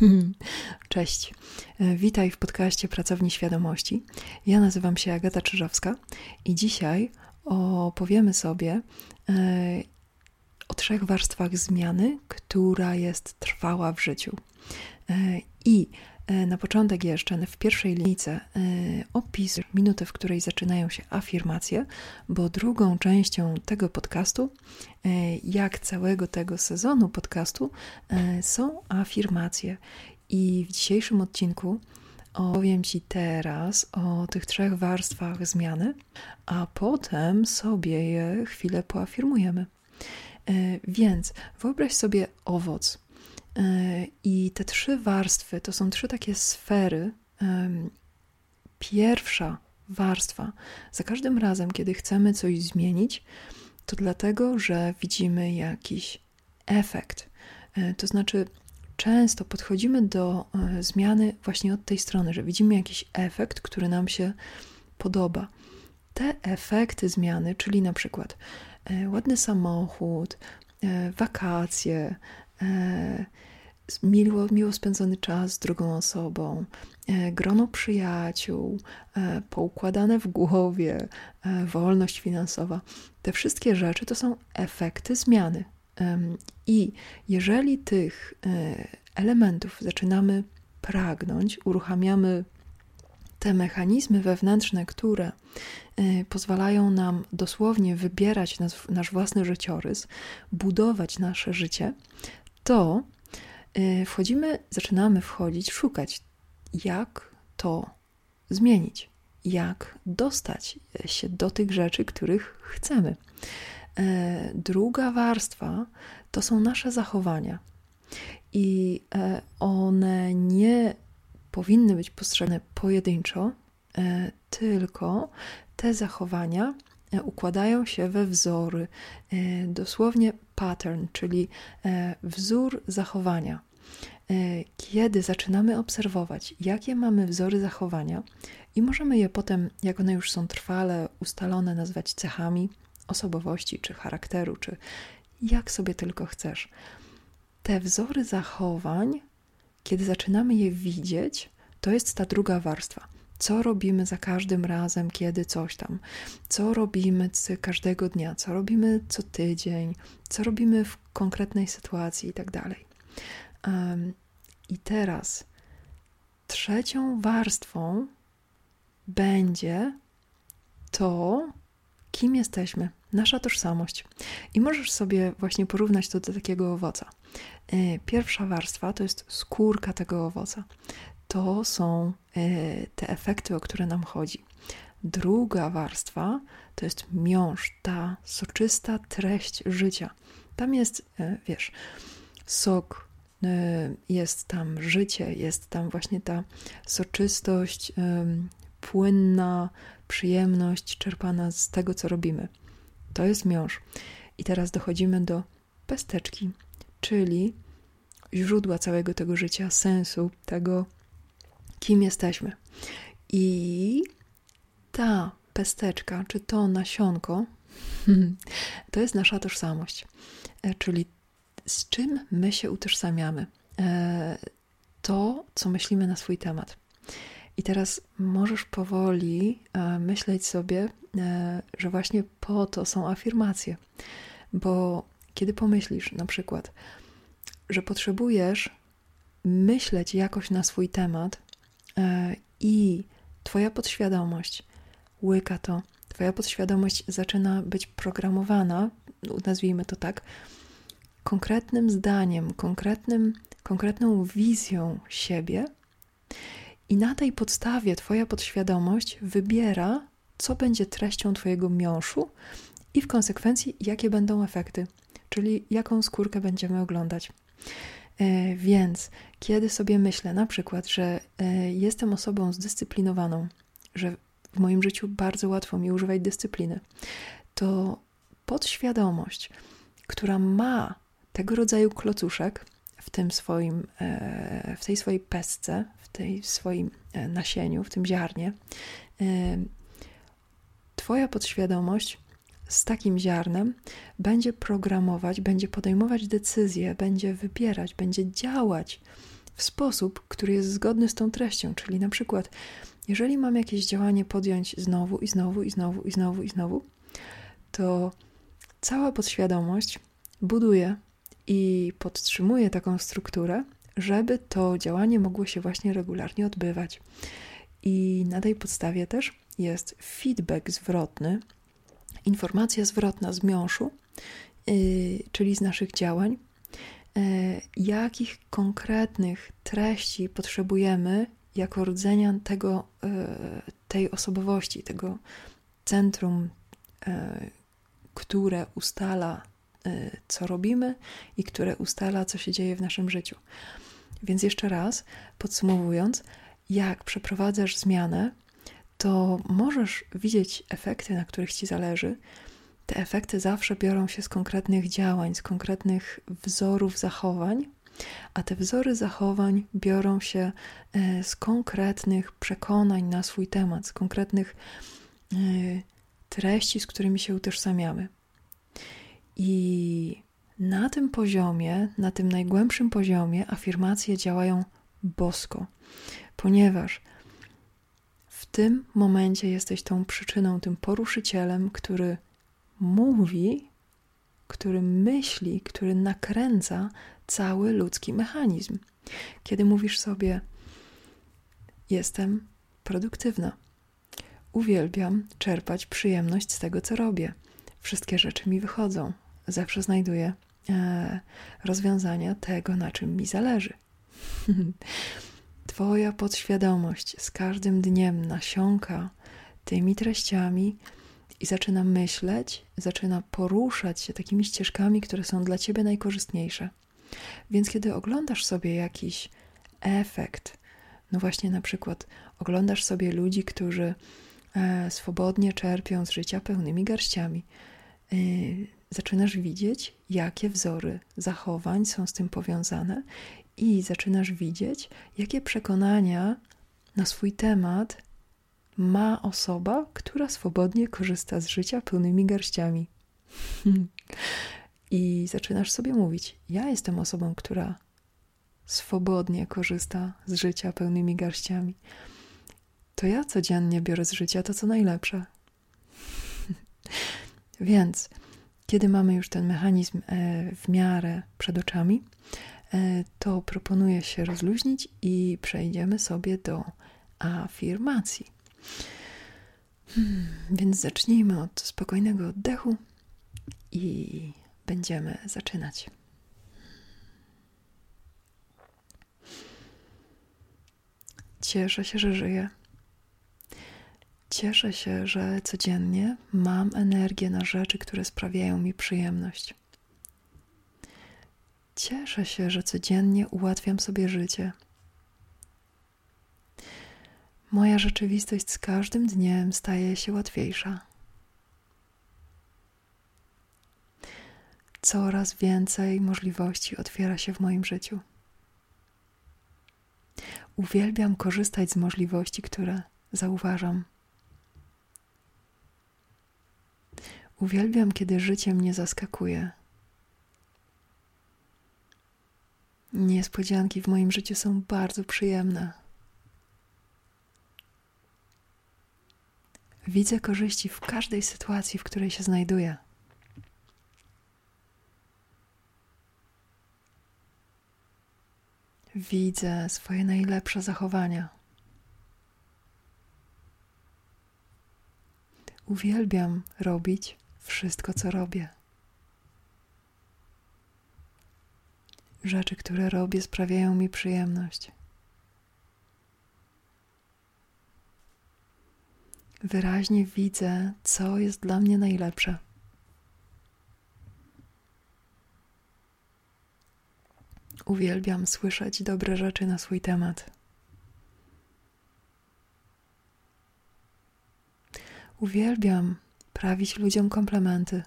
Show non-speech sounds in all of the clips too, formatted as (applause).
(laughs) Cześć. E, witaj w podcaście Pracowni Świadomości. Ja nazywam się Agata Czyżowska i dzisiaj opowiemy sobie e, o trzech warstwach zmiany, która jest trwała w życiu. E, I na początek jeszcze w pierwszej linijce opis minuty, w której zaczynają się afirmacje, bo drugą częścią tego podcastu, jak całego tego sezonu podcastu, są afirmacje. I w dzisiejszym odcinku opowiem Ci teraz o tych trzech warstwach zmiany, a potem sobie je chwilę poafirmujemy. E, więc wyobraź sobie owoc. E, I te trzy warstwy to są trzy takie sfery. Pierwsza warstwa, za każdym razem, kiedy chcemy coś zmienić, to dlatego, że widzimy jakiś efekt. E, to znaczy, często podchodzimy do e, zmiany właśnie od tej strony, że widzimy jakiś efekt, który nam się podoba. Te efekty zmiany, czyli na przykład ładny samochód, wakacje, miło, miło spędzony czas z drugą osobą, grono przyjaciół, poukładane w głowie, wolność finansowa. Te wszystkie rzeczy to są efekty zmiany, i jeżeli tych e, elementów zaczynamy pragnąć, uruchamiamy te mechanizmy wewnętrzne, które e, pozwalają nam dosłownie wybierać nasz, nasz własny życiorys, budować nasze życie, to e, wchodzimy, zaczynamy wchodzić, szukać, jak to zmienić, jak dostać się do tych rzeczy, których chcemy. E, druga warstwa to są nasze zachowania. I one nie powinny być postrzegane pojedynczo, tylko te zachowania układają się we wzory, dosłownie pattern, czyli wzór zachowania. Kiedy zaczynamy obserwować, jakie mamy wzory zachowania, i możemy je potem, jak one już są trwale ustalone, nazwać cechami, osobowości, czy charakteru, czy jak sobie tylko chcesz. Te wzory zachowań, kiedy zaczynamy je widzieć, to jest ta druga warstwa. Co robimy za każdym razem, kiedy coś tam? Co robimy każdego dnia? Co robimy co tydzień? Co robimy w konkretnej sytuacji i tak dalej. I teraz trzecią warstwą będzie to, kim jesteśmy, nasza tożsamość. I możesz sobie właśnie porównać to do takiego owoca. E, pierwsza warstwa to jest skórka tego owoca. To są e, te efekty, o które nam chodzi. Druga warstwa to jest miąższ, ta soczysta treść życia. Tam jest, e, wiesz, sok, jest tam życie, jest tam właśnie ta soczystość, płynna przyjemność czerpana z tego, co robimy. To jest miąższ. I teraz dochodzimy do pesteczki, czyli źródła całego tego życia, sensu tego, kim jesteśmy. I ta pesteczka, czy to nasionko, (laughs) to jest nasza tożsamość, e, czyli z czym my się utożsamiamy. E, to, co myślimy na swój temat. I teraz możesz powoli e, myśleć sobie, że właśnie po to są afirmacje. Bo kiedy pomyślisz na przykład, że potrzebujesz myśleć jakoś na swój temat i Twoja podświadomość łyka to, Twoja podświadomość zaczyna być programowana, nazwijmy to tak, konkretnym zdaniem, konkretnym, konkretną wizją siebie i na tej podstawie Twoja podświadomość wybiera, co będzie treścią Twojego miąższu i w konsekwencji, jakie będą efekty, czyli jaką skórkę będziemy oglądać. E, więc kiedy sobie myślę na przykład, że e, jestem osobą zdyscyplinowaną, że w moim życiu bardzo łatwo mi używać dyscypliny, to podświadomość, która ma tego rodzaju klocuszek w tym swoim, e, w tej swojej pesce, tej swoim nasieniu, w tym ziarnie, Twoja podświadomość z takim ziarnem będzie programować, będzie podejmować decyzje, będzie wybierać, będzie działać w sposób, który jest zgodny z tą treścią. Czyli na przykład, jeżeli mam jakieś działanie podjąć znowu i znowu i znowu i znowu i znowu, to cała podświadomość buduje i podtrzymuje taką strukturę, żeby to działanie mogło się właśnie regularnie odbywać. I na tej podstawie też jest feedback zwrotny, informacja zwrotna z miąższu, yy, czyli z naszych działań, yy, jakich konkretnych treści potrzebujemy jako rdzenia tego, yy, tej osobowości, tego centrum, yy, które ustala, co robimy i które ustala, co się dzieje w naszym życiu. Więc jeszcze raz, podsumowując, jak przeprowadzasz zmianę, to możesz widzieć efekty, na których ci zależy. Te efekty zawsze biorą się z konkretnych działań, z konkretnych wzorów zachowań, a te wzory zachowań biorą się e, z konkretnych przekonań na swój temat, z konkretnych e, treści, z którymi się utożsamiamy. I na tym poziomie, na tym najgłębszym poziomie, afirmacje działają bosko, ponieważ w tym momencie jesteś tą przyczyną, tym poruszycielem, który mówi, który myśli, który nakręca cały ludzki mechanizm. Kiedy mówisz sobie, jestem produktywna, uwielbiam czerpać przyjemność z tego, co robię, wszystkie rzeczy mi wychodzą, zawsze znajduję e, rozwiązania tego, na czym mi zależy. (laughs) Twoja podświadomość z każdym dniem nasiąka tymi treściami i zaczyna myśleć, zaczyna poruszać się takimi ścieżkami, które są dla ciebie najkorzystniejsze. Więc kiedy oglądasz sobie jakiś efekt, no właśnie na przykład oglądasz sobie ludzi, którzy e, swobodnie czerpią z życia pełnymi garściami, e, zaczynasz widzieć, jakie wzory zachowań są z tym powiązane i zaczynasz widzieć, jakie przekonania na swój temat ma osoba, która swobodnie korzysta z życia pełnymi garściami. I zaczynasz sobie mówić: Ja jestem osobą, która swobodnie korzysta z życia pełnymi garściami. To ja codziennie biorę z życia to, co najlepsze. (laughs) Więc, kiedy mamy już ten mechanizm e, w miarę przed oczami, to proponuję się rozluźnić i przejdziemy sobie do afirmacji. Hmm, więc zacznijmy od spokojnego oddechu i będziemy zaczynać. Cieszę się, że żyję. Cieszę się, że codziennie mam energię na rzeczy, które sprawiają mi przyjemność. Cieszę się, że codziennie ułatwiam sobie życie. Moja rzeczywistość z każdym dniem staje się łatwiejsza. Coraz więcej możliwości otwiera się w moim życiu. Uwielbiam korzystać z możliwości, które zauważam. Uwielbiam, kiedy życie mnie zaskakuje. Niespodzianki w moim życiu są bardzo przyjemne. Widzę korzyści w każdej sytuacji, w której się znajduję. Widzę swoje najlepsze zachowania. Uwielbiam robić wszystko, co robię. Rzeczy, które robię, sprawiają mi przyjemność. Wyraźnie widzę, co jest dla mnie najlepsze. Uwielbiam słyszeć dobre rzeczy na swój temat. Uwielbiam prawić ludziom komplementy.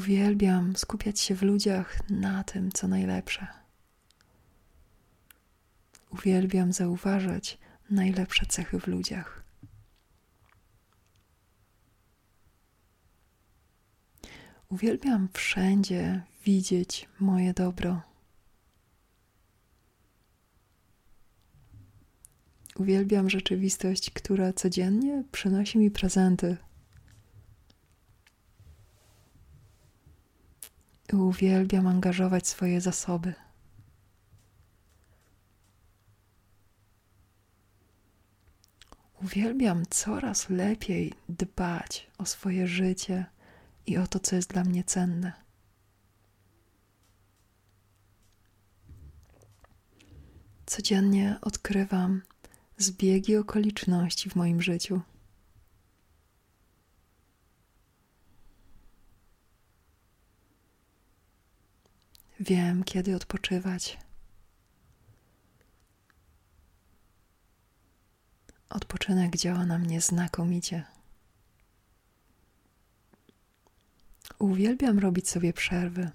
Uwielbiam skupiać się w ludziach na tym, co najlepsze. Uwielbiam zauważać najlepsze cechy w ludziach. Uwielbiam wszędzie widzieć moje dobro. Uwielbiam rzeczywistość, która codziennie przynosi mi prezenty. Uwielbiam angażować swoje zasoby. Uwielbiam coraz lepiej dbać o swoje życie i o to, co jest dla mnie cenne. Codziennie odkrywam zbiegi okoliczności w moim życiu. Wiem, kiedy odpoczywać. Odpoczynek działa na mnie znakomicie. Uwielbiam robić sobie przerwy.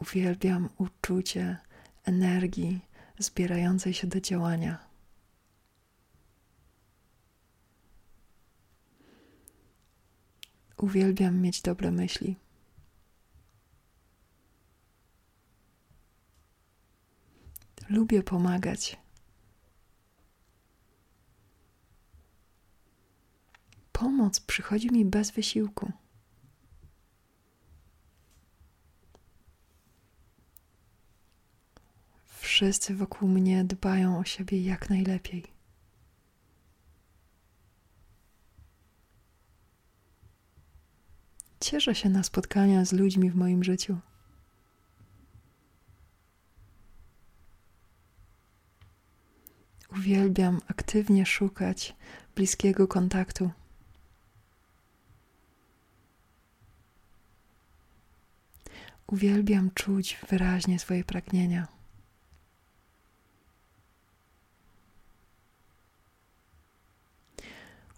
Uwielbiam uczucie energii zbierającej się do działania. Uwielbiam mieć dobre myśli. Lubię pomagać. Pomoc przychodzi mi bez wysiłku. Wszyscy wokół mnie dbają o siebie jak najlepiej. Cieszę się na spotkania z ludźmi w moim życiu. Uwielbiam aktywnie szukać bliskiego kontaktu. Uwielbiam czuć wyraźnie swoje pragnienia.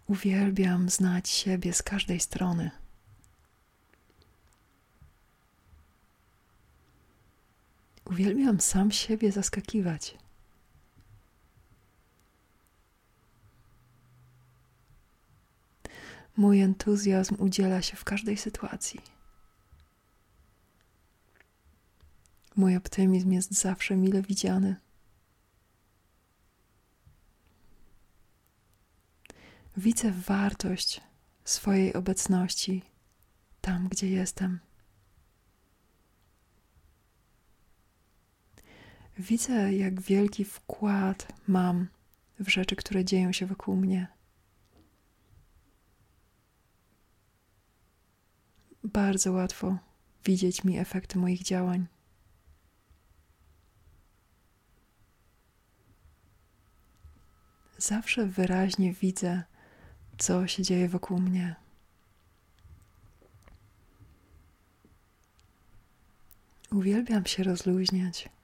Uwielbiam znać siebie z każdej strony. Uwielbiam sam siebie zaskakiwać. Mój entuzjazm udziela się w każdej sytuacji. Mój optymizm jest zawsze mile widziany. Widzę wartość swojej obecności tam, gdzie jestem. Widzę, jak wielki wkład mam w rzeczy, które dzieją się wokół mnie. Bardzo łatwo widzieć mi efekty moich działań. Zawsze wyraźnie widzę, co się dzieje wokół mnie. Uwielbiam się rozluźniać.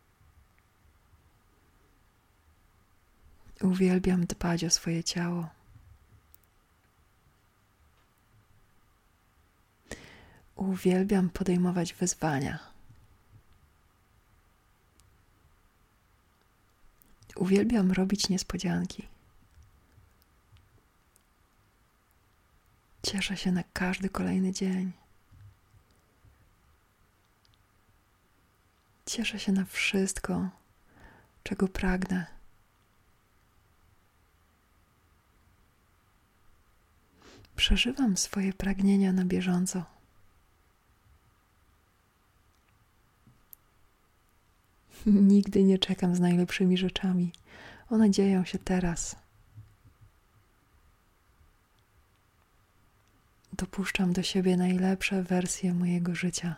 Uwielbiam dbać o swoje ciało. Uwielbiam podejmować wyzwania. Uwielbiam robić niespodzianki. Cieszę się na każdy kolejny dzień. Cieszę się na wszystko, czego pragnę. Przeżywam swoje pragnienia na bieżąco. (laughs) Nigdy nie czekam z najlepszymi rzeczami. One dzieją się teraz. Dopuszczam do siebie najlepsze wersje mojego życia.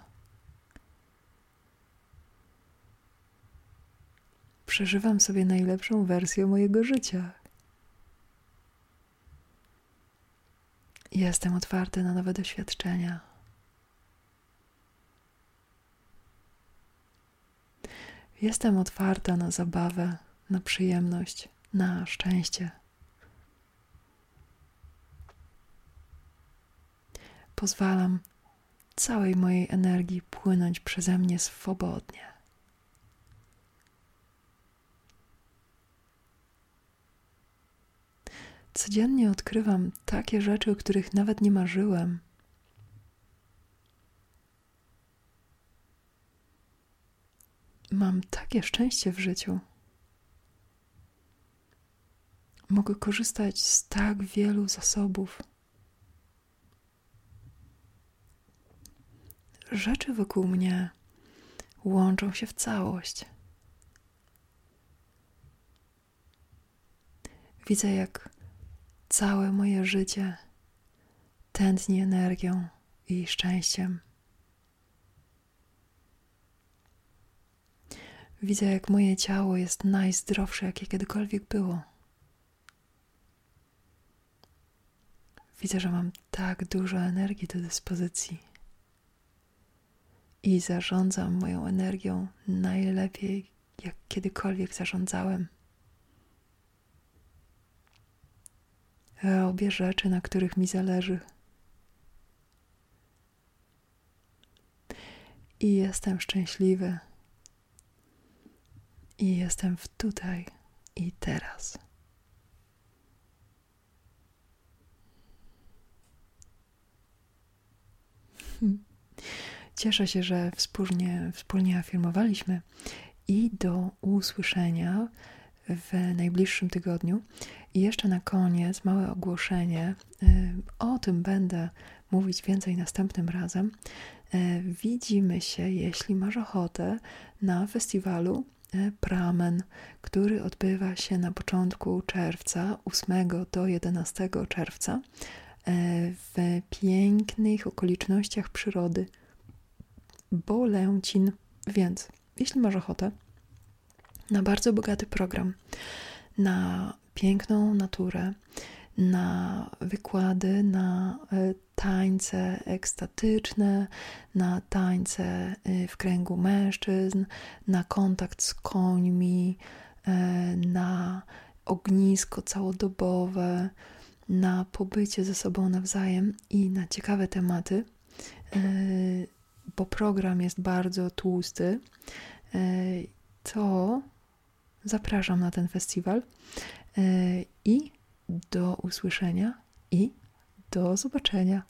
Przeżywam sobie najlepszą wersję mojego życia. Jestem otwarty na nowe doświadczenia. Jestem otwarta na zabawę, na przyjemność, na szczęście. Pozwalam całej mojej energii płynąć przeze mnie swobodnie. Codziennie odkrywam takie rzeczy, o których nawet nie marzyłem. Mam takie szczęście w życiu. Mogę korzystać z tak wielu zasobów. Rzeczy wokół mnie łączą się w całość. Widzę, jak całe moje życie tętni energią i szczęściem. Widzę, jak moje ciało jest najzdrowsze, jakie kiedykolwiek było. Widzę, że mam tak dużo energii do dyspozycji i zarządzam moją energią najlepiej, jak kiedykolwiek zarządzałem. Robię rzeczy, na których mi zależy. I jestem szczęśliwy. I jestem w tutaj i teraz. (laughs) Cieszę się, że wspólnie, wspólnie afirmowaliśmy i do usłyszenia w najbliższym tygodniu. I jeszcze na koniec małe ogłoszenie. Y, o tym będę mówić więcej następnym razem. Y, widzimy się, jeśli masz ochotę, na festiwalu y, Pramen, który odbywa się na początku czerwca, 8 do 11 czerwca, w pięknych okolicznościach przyrody Bolęcin. Więc jeśli masz ochotę na bardzo bogaty program, na piękną naturę, na wykłady, na e, tańce ekstatyczne, na tańce e, w kręgu mężczyzn, na kontakt z końmi, e, na ognisko całodobowe, na pobycie ze sobą nawzajem i na ciekawe tematy, bo program jest bardzo tłusty, to zapraszam na ten festiwal i do usłyszenia i do zobaczenia.